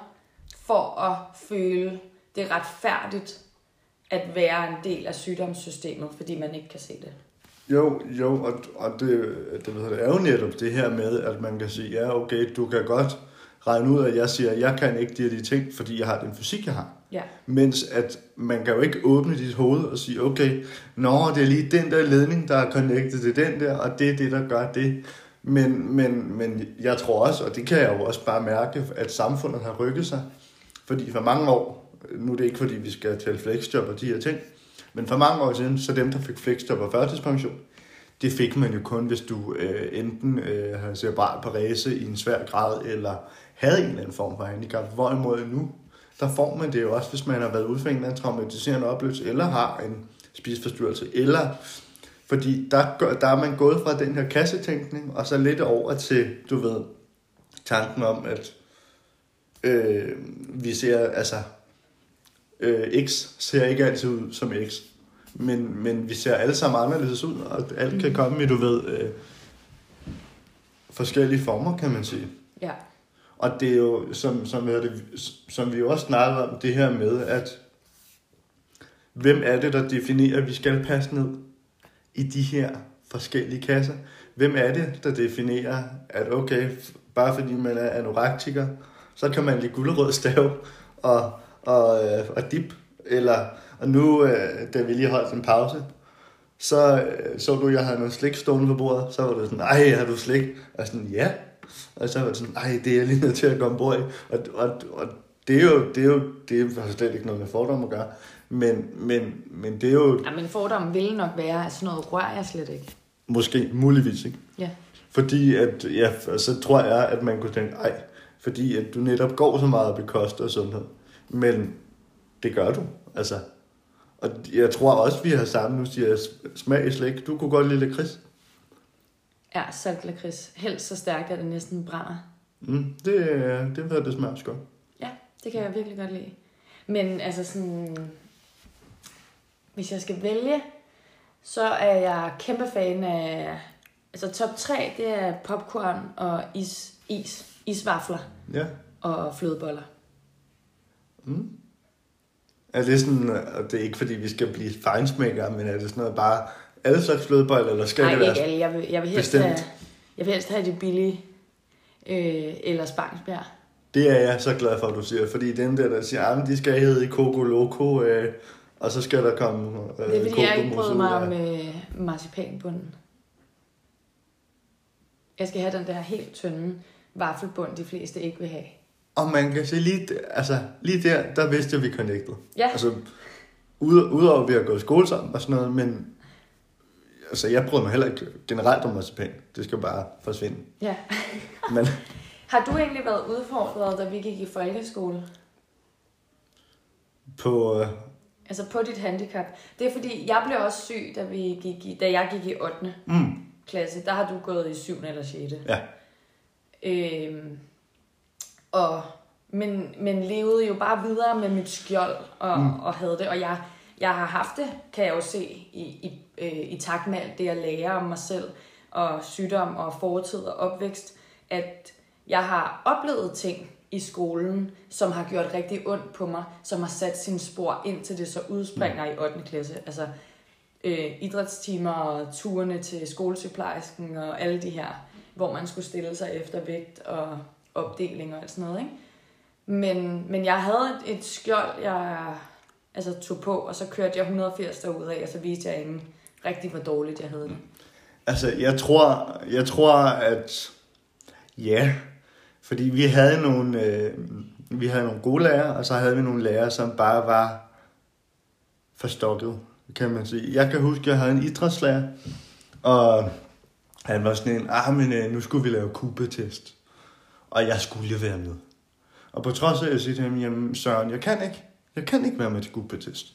for at føle det retfærdigt at være en del af sygdomssystemet, fordi man ikke kan se det. Jo, jo, og, og det, det, ved det er jo netop det her med, at man kan sige, ja, okay, du kan godt regne ud, at jeg siger, at jeg kan ikke de her de ting, fordi jeg har den fysik, jeg har. Ja. Mens at man kan jo ikke åbne dit hoved og sige, okay, nå, det er lige den der ledning, der er connected til den der, og det er det, der gør det. Men, men, men jeg tror også, og det kan jeg jo også bare mærke, at samfundet har rykket sig. Fordi for mange år, nu er det ikke fordi, vi skal tale flexjob og de her ting, Men for mange år siden, så dem, der fik flexjob og førtidspension, det fik man jo kun, hvis du øh, enten øh, havde cerebral parese i en svær grad, eller havde en eller anden form for handicap. Hvorimod nu, der får man det jo også, hvis man har været ude for en eller anden traumatiserende oplevelse, eller har en spiseforstyrrelse, eller fordi der, der er man gået fra den her kassetænkning, og så lidt over til, du ved, tanken om, at øh, vi ser, altså, øh, X ser ikke altid ud som X, men, men vi ser alle sammen anderledes ud, og alt kan komme i, du ved, øh, forskellige former, kan man sige. Ja. Og det er jo, som, som, er det, som vi jo også snakkede om, det her med, at hvem er det, der definerer, at vi skal passe ned i de her forskellige kasser? Hvem er det, der definerer, at okay, bare fordi man er anorektiker, så kan man lige gulderød stav og, og, øh, og dip, eller og nu, øh, da vi lige holdt en pause, så øh, så du, at jeg havde noget slik stående på bordet, så var det sådan, ej, har du slik? Og sådan, ja. Og så var det sådan, ej, det er jeg lige nødt til at gå ombord i. Og, og, og det er jo, det er jo, det er slet ikke noget med fordom at gøre. Men, men, men det er jo... Ja, men fordommen ville nok være, at sådan noget rører jeg slet ikke. Måske, muligvis, ikke? Ja. Fordi at, ja, så tror jeg, at man kunne tænke, ej, fordi at du netop går så meget op i kost og sundhed. Men det gør du, altså. Og jeg tror også, vi har sammen, nu siger jeg smag i slik. Du kunne godt lide lakrids. Ja, salt lakrids. Helst så stærkt, at det næsten brænder. Mm, det, det var det smager også godt. Ja, det kan jeg virkelig godt lide. Men altså sådan, hvis jeg skal vælge, så er jeg kæmpe fan af, altså top 3, det er popcorn og is, is, isvafler Ja. og flødeboller. Mm. Er det sådan, og det er ikke fordi, vi skal blive fejnsmækkere, men er det sådan noget bare alle slags flødeboller, eller skal Nej, det være... ikke alle. Jeg vil, jeg vil helst bestemt? have, jeg vil helst have det billige, øh, eller Spangsbjerg. Det er jeg så glad for, at du siger, fordi dem der, der siger, at de skal hedde Coco Loco, øh, og så skal der komme øh, Det er fordi, jeg ikke bryder mig ud om øh, marcipanbunden. Jeg skal have den der helt tynde vaffelbund, de fleste ikke vil have. Og man kan se lige, altså, lige der, der vidste jeg, vi connected. Ja, Altså, ud, udover at vi har gået i skole sammen og sådan noget, men altså, jeg bryder mig heller ikke generelt om marcipan. Det skal bare forsvinde. ja. Men Har du egentlig været udfordret, da vi gik i folkeskole? på, øh, Altså på dit handicap? Det er fordi, jeg blev også syg, da, vi gik i, da jeg gik i 8. mm, klasse. Der har du gået i 7. eller 6. ja, Øhm, og, men, men levede jo bare videre med mit skjold og, mm. og havde det. Og jeg, jeg har haft det, kan jeg jo se, i, i, øh, i takt med alt det, jeg lærer om mig selv, og sygdom og fortid og opvækst, at jeg har oplevet ting i skolen, som har gjort rigtig ondt på mig, som har sat sine spor ind til det så udspringer i 8. klasse. Altså øh, idrætstimer og turene til skolesygeplejersken og alle de her, hvor man skulle stille sig efter vægt og opdeling og alt sådan noget. Ikke? Men, men jeg havde et, et skjold, jeg altså, tog på, og så kørte jeg 180 derud af, og så viste jeg ingen rigtig, hvor dårligt jeg havde det. altså, jeg tror, jeg tror, at ja, fordi vi havde nogle, øh, vi havde nogle gode lærere, og så havde vi nogle lærere, som bare var forstokket, kan man sige. Jeg kan huske, at jeg havde en idrætslærer, og han var sådan en, ah, men øh, nu skulle vi lave kubetest. Og jeg skulle jo være med. Og på trods af, at jeg siger til ham, jamen Søren, jeg kan ikke. Jeg kan ikke være med til kubetest.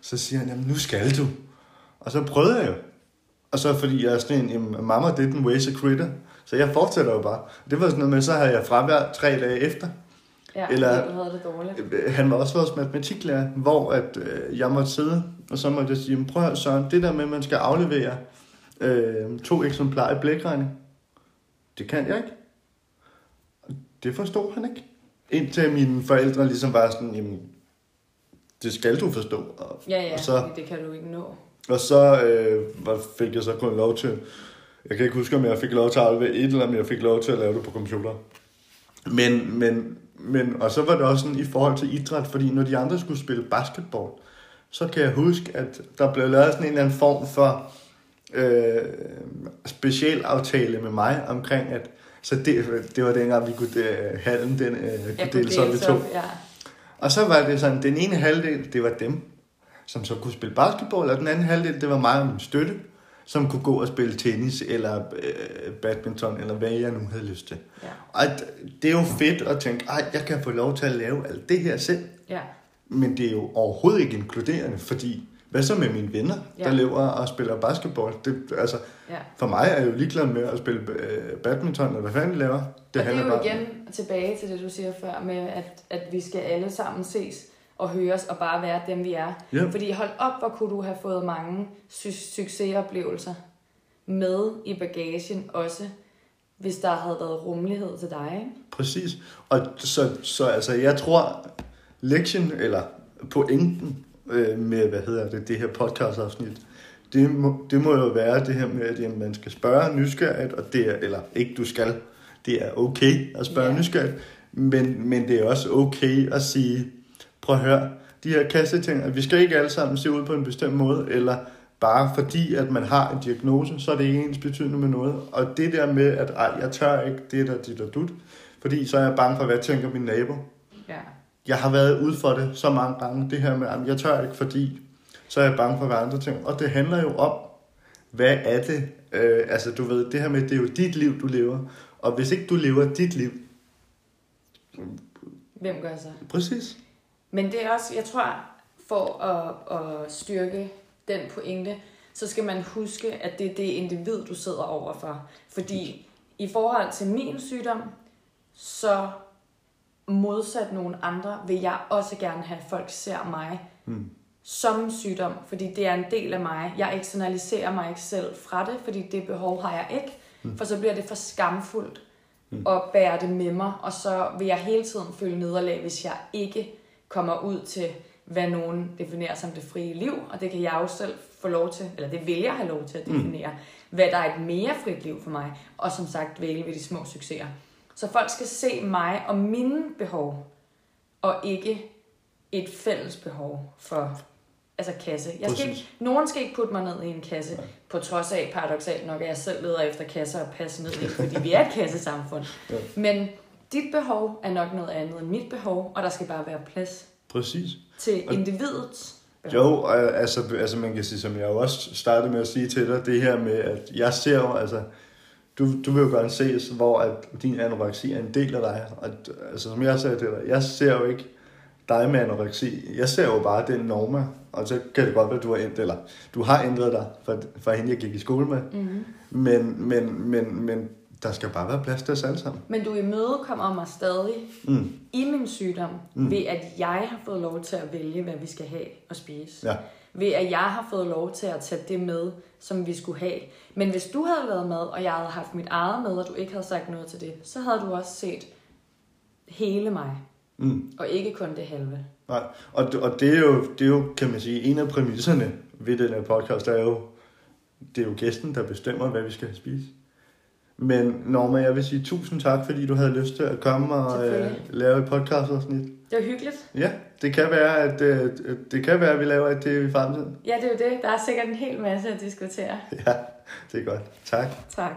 Så siger han, jamen nu skal du. Og så prøvede jeg jo. Og så fordi jeg er sådan en, mamma didn't waste a critter. Så jeg fortsætter jo bare. Det var sådan noget med, så havde jeg fravær tre dage efter. Ja, Eller- du havde det dårligt. Øh, Han var også vores matematiklærer, hvor at, øh, jeg måtte sidde, og så måtte jeg sige, "Men prøv at Søren, det der med, at man skal aflevere øh, to eksemplarer i blækregning, det kan jeg ikke. Det forstod han ikke. Indtil mine forældre ligesom var sådan, jamen, det skal du forstå. Og, Ja, ja, og så, det kan du ikke nå. Og så øh, fik jeg så kun lov til, jeg kan ikke huske, om jeg fik lov til at aflevere et, eller om jeg fik lov til at lave det på computer. Men, men, men, og så var det også sådan i forhold til idræt, fordi når de andre skulle spille basketball, så kan jeg huske, at der blev lavet sådan en eller anden form for øh, special aftale med mig omkring, at så det, det var dengang, vi kunne øh, hallen, den øh, kunne Jeg dele sig op i to. ja. Og så var det sådan, den ene halvdel, det var dem. Som så kunne spille basketball, og den anden halvdel, det var mig og min støtte, som kunne gå og spille tennis, eller øh, badminton, eller hvad jeg nu havde lyst til. Ja. Og det er jo fedt at tænke, at jeg kan få lov til at lave alt det her selv. Ja. Men det er jo overhovedet ikke inkluderende, fordi hvad så med mine venner, ja. der lever og spiller basketball? Det, altså, ja. for mig er jeg jo ligeglad med at spille øh, badminton, eller hvad fanden de laver. Det og det er jo bare- igen tilbage til det, du siger før, med at, at vi skal alle sammen ses og høres og bare være dem, vi er. Ja. Fordi hold op, hvor kunne du have fået mange su- succesoplevelser med i bagagen også, hvis der havde været rummelighed til dig. Ikke? Præcis. Og så, så altså, jeg tror, lektien, eller pointen øh, med, hvad hedder det, det her podcastafsnit, det må, det må jo være det her med, at jamen, man skal spørge nysgerrigt, og det er, eller ikke du skal, det er okay at spørge yeah. nysgerrigt, men, men det er også okay at sige, prøv at høre, de her kasseting, at vi skal ikke alle sammen se ud på en bestemt måde, eller bare fordi, at man har en diagnose, så er det ikke ens betydende med noget. Og det der med, at ej, jeg tør ikke, det er der dit og dut, fordi så er jeg bange for, hvad tænker min nabo. Ja. Jeg har været ude for det så mange gange, det her med, at jeg tør ikke, fordi så er jeg bange for, hvad andre ting. Og det handler jo om, hvad er det? Øh, altså, du ved, det her med, det er jo dit liv, du lever. Og hvis ikke du lever dit liv, Hvem gør så? præcis. Men det er også, jeg tror, for at, at styrke den pointe, så skal man huske, at det er det individ, du sidder overfor. Fordi i forhold til min sygdom, så modsat nogle andre, vil jeg også gerne have, at folk ser mig Mm. som sygdom, fordi det er en del af mig. Jeg eksternaliserer mig ikke selv fra det, fordi det behov har jeg ikke, for så bliver det for skamfuldt at bære det med mig, og så vil jeg hele tiden føle nederlag, hvis jeg ikke kommer ud til, hvad nogen definerer som det frie liv, og det kan jeg jo selv få lov til, eller det vil jeg have lov til at definere, hvad der er et mere frit liv for mig, og som sagt væle ved de små succeser. Så folk skal se mig og mine behov, og ikke et fælles behov for altså kasse. Jeg skal ikke, nogen skal ikke putte mig ned i en kasse, på trods af paradoxalt nok, at jeg selv leder efter kasser og passe ned i, fordi vi er et kassesamfund. Ja. Men dit behov er nok noget andet end mit behov, og der skal bare være plads Præcis. til Og- individets behov. Jo, og altså, altså man kan sige, som jeg også startede med at sige til dig, det her med, at jeg ser jo, altså, du, du vil jo gerne ses, hvor at din anoreksi er en del af dig. Og, altså, som jeg sagde til dig, jeg ser jo ikke dig med anoreksi. Jeg ser jo bare den norma, og så kan det godt være, at du har ændret, eller du har ændret dig fra, fra hende, jeg gik i skole med. Mm-hmm. Men, men, men, men der skal bare være plads til os alle sammen. Men du imødekommer mig stadig Mm. i min sygdom, Mm. ved at jeg har fået lov til at vælge, hvad vi skal have og spise. Ja. Ved at jeg har fået lov til at tage det med, som vi skulle have. Men hvis du havde lavet mad, og jeg havde haft mit eget med, og du ikke havde sagt noget til det, så havde du også set hele mig, Mm. og ikke kun det halve. Nej, og, og det, er jo, det er jo, kan man sige, en af præmisserne ved den her podcast, der er jo, det er jo gæsten, der bestemmer, hvad vi skal spise. Men Norma, jeg vil sige tusind tak, fordi du havde lyst til at komme og øh, lave et podcastafsnit. Det var hyggeligt. Ja, det kan være, at, øh, det kan være, at vi laver et det i fremtiden. Ja, det er jo det. Der er sikkert en hel masse at diskutere. Ja, det er godt. Tak. Tak.